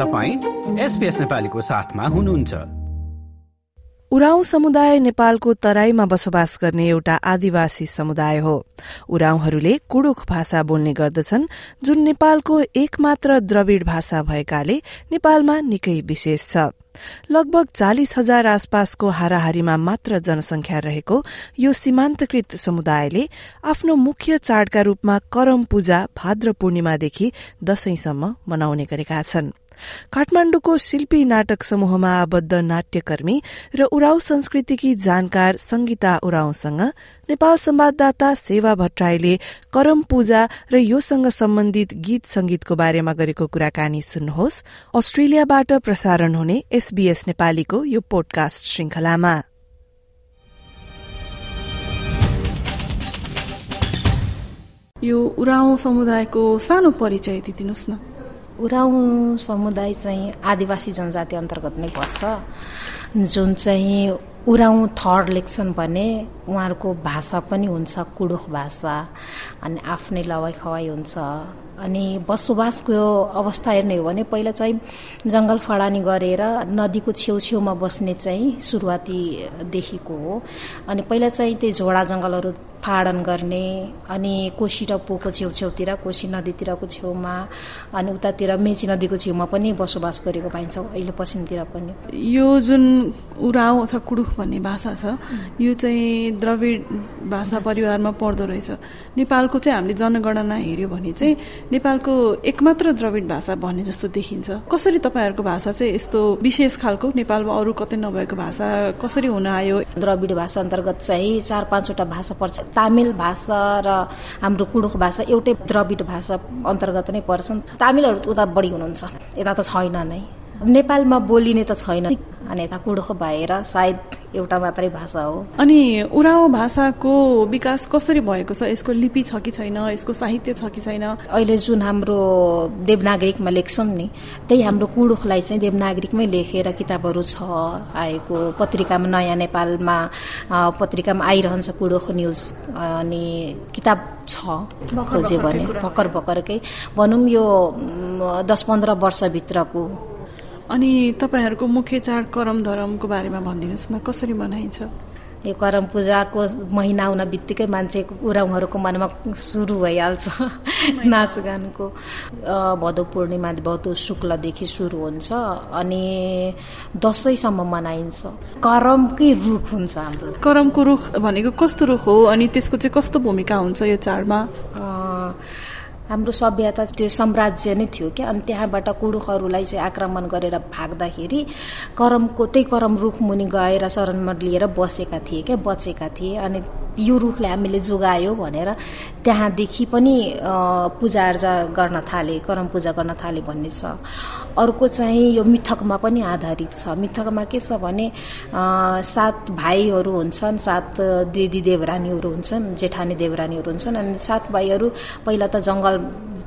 तपाईँ एसपिएस नेपालीको साथमा हुनुहुन्छ। उराउँ समुदाय नेपालको तराईमा बसोबास गर्ने एउटा आदिवासी समुदाय हो। उराउँहरूले कुडुख भाषा बोल्ने गर्दछन् जुन नेपालको एकमात्र द्रविड भाषा भएकाले नेपालमा निकै विशेष छ। लगभग चालिस हजार आसपासको हाराहारीमा मात्र जनसंख्या रहेको यो सीमान्तकृत समुदायले आफ्नो मुख्य चाडका रूपमा करम पूजा भाद्र पूर्णिमादेखि दशैंसम्म मनाउने गरेका छन्। काठमाण्डुको शिल्पी नाटक समूहमा आबद्ध नाट्यकर्मी र उराउ संस्कृतिकी जानकार संगीता उराउँसँग नेपाल संवाददाता सेवा भट्टराईले करम पूजा र योसँग सम्बन्धित गीत संगीतको बारेमा गरेको कुराकानी सुन्नुहोस्। अस्ट्रेलियाबाट प्रसारण हुने एसबीएस नेपालीको यो पोडकास्ट श्रृंखलामा। यो उराउँ समुदायको सानो परिचय दिइदिनुहोस् न। उराउँ समुदाय चाहिँ आदिवासी जनजाति अन्तर्गत नै पर्छ। जुन चाहिँ उराउँ थर्ड लेक्सन भने उहाँहरूको भाषा पनि हुन्छ कुडुख भाषा अनि आफ्नै लवाई खवाई हुन्छ। अनि बसोबासको अवस्था हेर्ने हो भने पहिला चाहिँ जङ्गल फडानी गरेर नदीको छेउछेउमा बस्ने चाहिँ सुरुवातीदेखिको हो। अनि पहिला चाहिँ त्यही झोडा जङ्गलहरू फाडन गर्ने अनि कोशी र पोको छेउछेउतिर कोशी नदीतिरको छेउमा अनि उतातिर मेची नदीको छेउमा पनि बसोबास गरेको पाइन्छ अहिले पश्चिमतिर पनि। यो जुन उराउ अथवा कुडुख भन्ने भाषा छ यो चाहिँ द्रविड भाषा परिवारमा पर्दो रहेछ। नेपालको चाहिँ हामीले जनगणना हेऱ्यो भने चाहिँ नेपालको एकमात्र द्रविड भाषा भन्ने जस्तो देखिन्छ। कसरी तपाईँहरूको भाषा चाहिँ यस्तो विशेष खालको नेपालमा अरू कतै नभएको भाषा कसरी हुन आयो? द्रविड भाषा अन्तर्गत चाहिँ चार पाँचवटा भाषा पर्छ। तामिल भाषा र हाम्रो कुडुख भाषा एउटै द्रविड भाषा अन्तर्गत नै पर्छन्। तामिलहरू उता बढी हुनुहुन्छ। यता त छैन नै। नेपालमा बोलिने त छैन। अनि यता कुडुख भएर सायद एउटा मात्रै भाषा हो। अनि उराव भाषाको विकास कसरी भएको छ? यसको लिपि छ कि छैन? यसको साहित्य छ कि छैन? अहिले जुन हाम्रो देवनागरिकमा लेख्छौँ नि त्यही हाम्रो कुडुखलाई चाहिँ देवनागरिकमै लेखेर किताबहरू छ आएको पत्रिकामा नयाँ नेपालमा पत्रिकामा आइरहन्छ कुडुख न्युज अनि किताब छ खोज्यो भने भर्खर भर्खरकै। भनौँ यो दस पन्ध्र वर्षभित्रको अनि तपाईँहरूको मुख्य चाड करम धरमको बारेमा भनिदिनुहोस् न कसरी मनाइन्छ? यो करम पूजाको महिना आउन बित्तिकै मान्छेको उराउहरूको मनमा सुरु भइहाल्छ नाचगानको भदौ पूर्णिमा भदौ शुक्लदेखि सुरु हुन्छ अनि दसैँसम्म मनाइन्छ। करमकै रुख हुन्छ हाम्रो। करमको रुख भनेको कस्तो रुख हो अनि त्यसको चाहिँ कस्तो भूमिका हुन्छ यो चाडमा? हाम्रो सभ्यता त्यो साम्राज्य नै थियो क्या। अनि त्यहाँबाट कुडुखहरूलाई चाहिँ आक्रमण गरेर भाग्दाखेरि करमको त्यही करम रुख मुनि गएर शरणमा लिएर बसेका थिए क्या बचेका थिए। अनि यो रुखले हामीले जोगायो भनेर त्यहाँदेखि पनि पूजाआजा गर्न थाले करम पूजा गर्न थाले भन्ने छ। अर्को चाहिँ यो मिथकमा पनि आधारित छ। मिथकमा के छ भने सात भाइहरू हुन्छन् सात दिदी देवरानीहरू हुन्छन् जेठानी देवरानीहरू हुन्छन् अनि सात भाइहरू पहिला त जङ्गल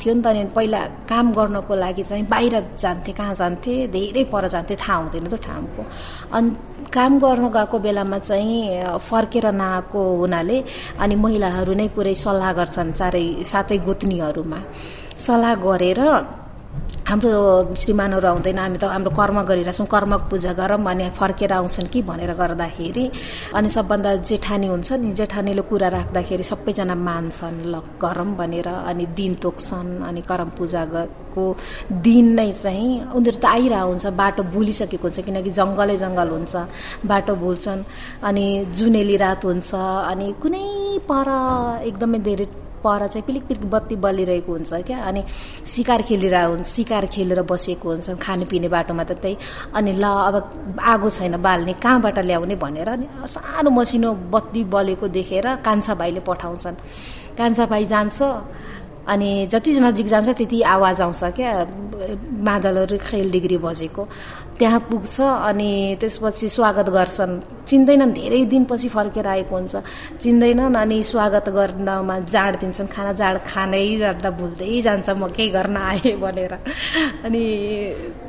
थियो नि त अनि पहिला काम गर्नको लागि चाहिँ बाहिर जान्थे कहाँ जान्थे धेरै पर जान्थे थाहा हुँदैन त ठाउँको। अनि काम गर्न गएको बेलामा चाहिँ फर्केर नआएको हुनाले अनि महिलाहरू नै पुरै सल्लाह गर्छन् चारै सातै गोतनीहरूमा। सल्लाह गरेर हाम्रो श्रीमानहरू आउँदैन हामी त हाम्रो कर्म गरिरहेछौँ कर्मको पूजा गरौँ अनि फर्केर आउँछन् कि भनेर गर्दाखेरि। अनि सबभन्दा जेठानी हुन्छ नि जेठानीले कुरा राख्दाखेरि सबैजना मान्छन् ल गरौँ भनेर अनि दिन तोक्छन् अनि करम पूजाको दिन नै चाहिँ उनीहरू त आइरह हुन्छ बाटो भुलिसकेको हुन्छ किनकि जङ्गलै जङ्गल हुन्छ बाटो भुल्छन् अनि जुनेली रात हुन्छ अनि कुनै पर एकदमै धेरै पर चाहिँ पिलिक पिलिक बत्ती बलिरहेको हुन्छ क्या। अनि सिकार खेलिरहेको हुन्छ सिकार खेलेर बसेको हुन्छ खानेपिने बाटोमा त त्यही। अनि ल अब आगो छैन बाल्ने कहाँबाट ल्याउने भनेर अनि सानो मसिनो बत्ती बलेको देखेर कान्छा भाइले पठाउँछन्। कान्छा भाइ जान्छ अनि जति नजिक जान्छ त्यति आवाज आउँछ क्या। मादलहरू खेल डिग्री बजेको। त्यहाँ पुग्छ अनि त्यसपछि स्वागत गर्छन्। चिन्दैनन् धेरै दिनपछि फर्केर आएको हुन्छ। चिन्दैनन् अनि स्वागत गर्नमा जाँड दिन्छन्। खाना जाँड खानै जाँदा भुल्दै जान्छ म केही गर्न आएँ भनेर। अनि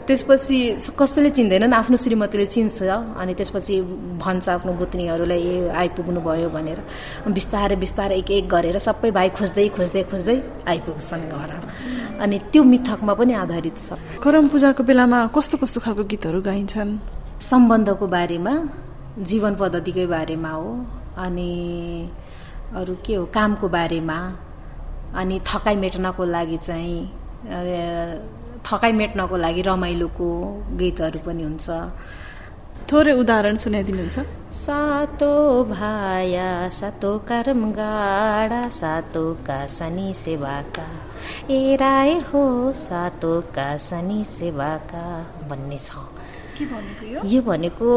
त्यसपछि कसैले चिन्दैनन् आफ्नो श्रीमतीले चिन्छ अनि त्यसपछि भन्छ आफ्नो गुत्नीहरूलाई ए आइपुग्नु भयो भनेर। बिस्तारै बिस्तारै एक एक गरेर सबै भाइ खोज्दै खोज्दै खोज्दै आइपुग्छन् घर। अनि त्यो मिथकमा पनि आधारित छ। करम पूजाको बेलामा कस्तो कस्तो खालको गीतहरू गाइन्छन्? सम्बन्धको बारेमा जीवन पद्धतिकै बारेमा हो अनि अरू के हो कामको बारेमा अनि थकाइ मेट्नको लागि चाहिँ थकाइ मेट्नको लागि रमाइलोको गीतहरू पनि हुन्छ। थोरै उदाहरण सुनाइदिनुहुन्छ। सातो भाया सातो कर्म गाडा सातोका शनि सेवाका। ए राय हो सातोका शनि सेवाका भन्ने छ। यो? भनेको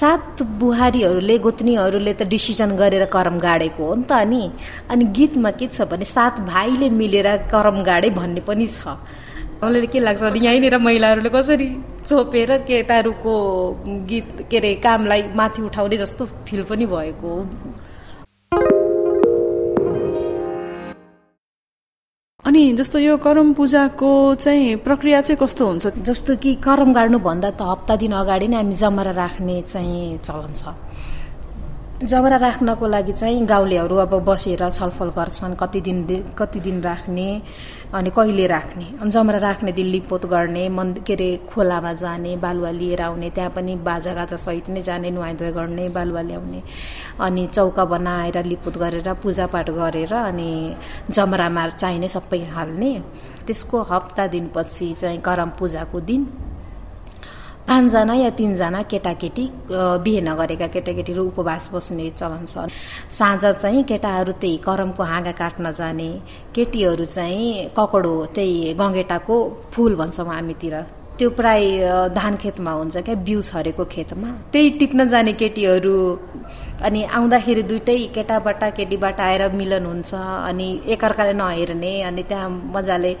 सात बुहारीहरूले गोत्नीहरूले त डिसिजन गरेर करम गाडेको हो नि त अनि। अनि गीतमा के छ भने सात भाइले मिलेर करम गाडे भन्ने पनि छ। मलाई के लाग्छ भने यहीँनिर महिलाहरूले कसरी छोपेर केटाहरूको गीत के अरे कामलाई माथि उठाउने जस्तो फिल पनि भएको हो। अनि जस्तो यो करम पूजाको चाहिँ प्रक्रिया चाहिँ कस्तो हुन्छ? जस्तो कि करम गाड्नुभन्दा त हप्ता दिन अगाडि नै हामी जमरा राख्ने चाहिँ चलन छ। जमरा राख्नको लागि चाहिँ गाउँलेहरू अब बसेर छलफल गर्छन् कति दिन कति दिन राख्ने अनि कहिले राख्ने। अनि जमरा राख्ने दिन लिपोत गर्ने मन के अरे खोलामा जाने बालुवा लिएर आउने त्यहाँ पनि बाजागाजा सहित नै जाने नुहाइ गर्ने बालुवा ल्याउने। अनि चौका बनाएर लिपोत गरेर पूजापाठ गरेर अनि जमरामा चाहिने सबै हाल्ने। त्यसको हप्ता दिनपछि चाहिँ करम पूजाको दिन। पाँचजना या तिनजना केटाकेटी बिहे नगरेका केटाकेटीहरू उपवास बस्ने चलन छ साँझ चाहिँ केटाहरू त्यही करमको हाँगा काट्न जाने केटीहरू चाहिँ ककडो त्यही गङ्गेटाको फुल भन्छौँ हामीतिर। त्यो प्राय धान खेतमा हुन्छ क्या बिउ छरेको खेतमा। त्यही टिप्न जाने केटीहरू अनि आउँदाखेरि दुइटै केटाबाट केटीबाट आएर मिलन हुन्छ अनि एकअर्काले नहेर्ने अनि त्यहाँ मजाले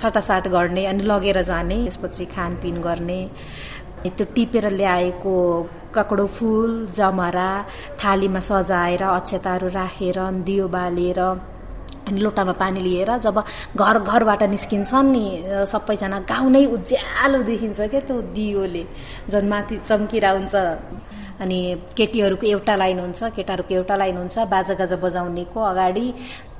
सटासाट गर्ने अनि लगेर जाने त्यसपछि खानपिन गर्ने। त्यो टिपेर ल्याएको ककडो फुल जमरा थालीमा सजाएर अक्षताहरू राखेर दियो बालेर अनि लोटामा पानी लिएर जब घर घरबाट निस्किन्छन् नि सबैजना गाउँ नै उज्यालो देखिन्छ क्या त्यो दियोले। झन् माथि चम्किरा हुन्छ। अनि केटीहरूको एउटा लाइन हुन्छ केटाहरूको एउटा लाइन हुन्छ बाजागाजा बजाउनेको अगाडि।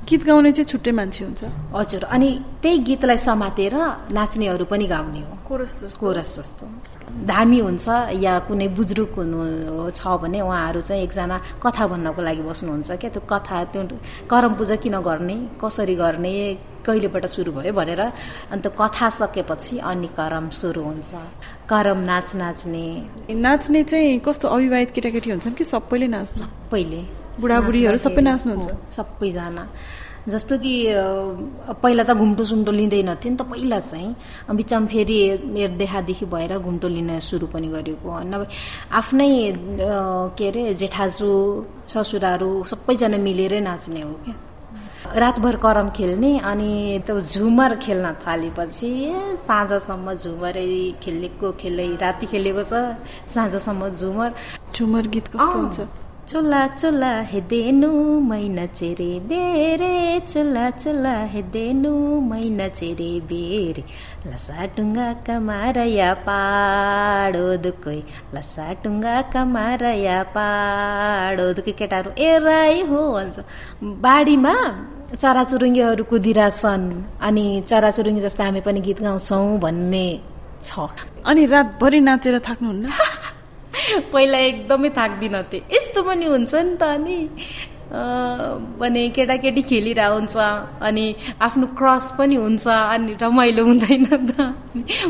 गीत गाउने चाहिँ छुट्टै मान्छे हुन्छ। हजुर। अनि त्यही गीतलाई समातेर नाच्नेहरू पनि गाउने हो। कोरस कोरस जस्तो। धामी हुन्छ या कुनै बुजुर्ग हुनु छ भने उहाँहरू चाहिँ एकजना कथा भन्नको लागि बस्नुहुन्छ क्या। त्यो कथा त्यो करम पूजा किन गर्ने कसरी गर्ने कहिलेबाट सुरु भयो भनेर अन्त कथा सकेपछि अनि करम सुरु हुन्छ। करम नाच नाच्ने। नाच्ने चाहिँ कस्तो अविवाहित केटाकेटी हुन्छन् कि सबैले नाच्छ सबैले। बुढाबुढीहरू सबै नाच्नुहुन्छ? सबैजना। जस्तो कि पहिला त घुम्टो सुम्टो लिँदैनथ्यो नि त पहिला चाहिँ बिचमा फेरि मेरो देखादेखि भएर घुम्टो लिन सुरु पनि गरेको नभए आफ्नै के अरे जेठाजु ससुराहरू सबैजना मिलेरै नाच्ने हो क्या। रातभर करम खेल्ने अनि त्यो झुमर खेल्न थालेपछि साँझसम्म झुमरै खेलेको खेलै राति खेलेको छ। साँझसम्म झुमर। झुमर गीत कस्तो हुन्छ? चोला चोला हेदेनु मैना चेरे बेरे। चोला चोला हेदेनु मैना चेरे बेरे। लसा टुङ्गा कमारया पाडो दुकै लसा टुङ्गा कमारया पाडो दुकै केटाहरू ए राई हो भन्छ बाढीमा चराचुरुङ्गीहरू कुदिरहेछन् अनि चराचुरुङ्गी जस्तो हामी पनि गीत गाउँछौँ भन्ने छ। अनि रातभरि नाचेर थाक्नुहुन्न। पहिला एकदमै थाक्दिनँ थिएँ यस्तो पनि हुन्छ नि त अनि। भने केटाकेटी खेलिरहेको हुन्छ अनि आफ्नो क्रस पनि हुन्छ अनि रमाइलो हुँदैन त।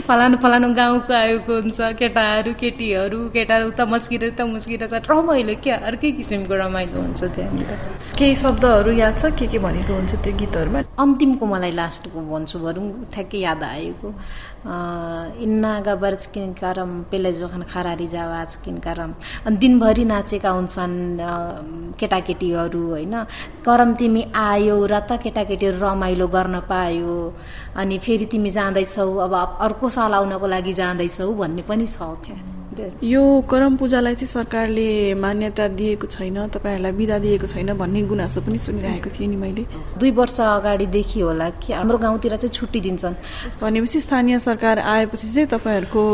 फलानु फलानु गाउँको आएको हुन्छ केटाहरू केटीहरू केटाहरू उता मस्किएर उता मस्किएर छ रमाइलो क्या अर्कै किसिमको रमाइलो हुन्छ त्यहाँनिर। केही शब्दहरू याद छ? के के भनेको हुन्छ त्यो गीतहरूमा? अन्तिमको मलाई लास्टको भन्छु भरौँ ठ्याक्कै याद आएको। इन्ना गबर्ज किनकारम पेले जोखन खरारी जावाज किनकारम अनि दिनभरि नाचेका हुन्छन् केटाकेटीहरू। होइन? करम तिमी आयो र त केटाकेटीहरू रमाइलो गर्न पायो। अनि फेरि तिमी जाँदैछौ अब अर्को साल आउनको लागि जाँदैछौ भन्ने पनि छ क्या। यो करम पूजालाई चाहिँ सरकारले मान्यता दिएको छैन तपाईँहरूलाई विदा दिएको छैन भन्ने गुनासो पनि सुनिरहेको थिएँ नि मैले। दुई वर्ष अगाडिदेखि होला कि हाम्रो गाउँतिर चाहिँ छुट्टी दिन्छन्। भनेपछि स्थानीय सरकार आएपछि चाहिँ तपाईँहरूको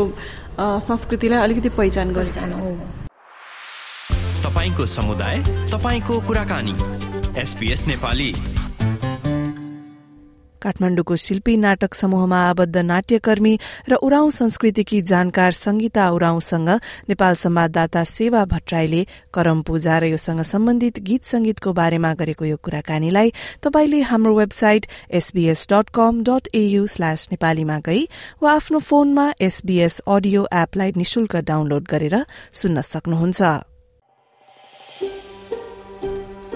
संस्कृतिलाई अलिकति पहिचान हो। तपाईँको समुदाय तपाईँको कुराकानी। एसपिएस नेपाली। काठमाण्डुको शिल्पी नाटक समूहमा आबद्ध नाट्यकर्मी र उराउँ संस्कृतिकी जानकार संगीता उराउँसँग नेपाल संवाददाता सेवा भट्टराईले करम पूजा र योसँग सम्बन्धित गीत संगीतको बारेमा गरेको यो कुराकानीलाई तपाईँले हाम्रो website SBS dot com dot AU slash नेपालीमा गई वा आफ्नो फोनमा एसबीएस अडियो एपलाई निशुल्क डाउनलोड गरेर सुन्न सक्नुहुन्छ।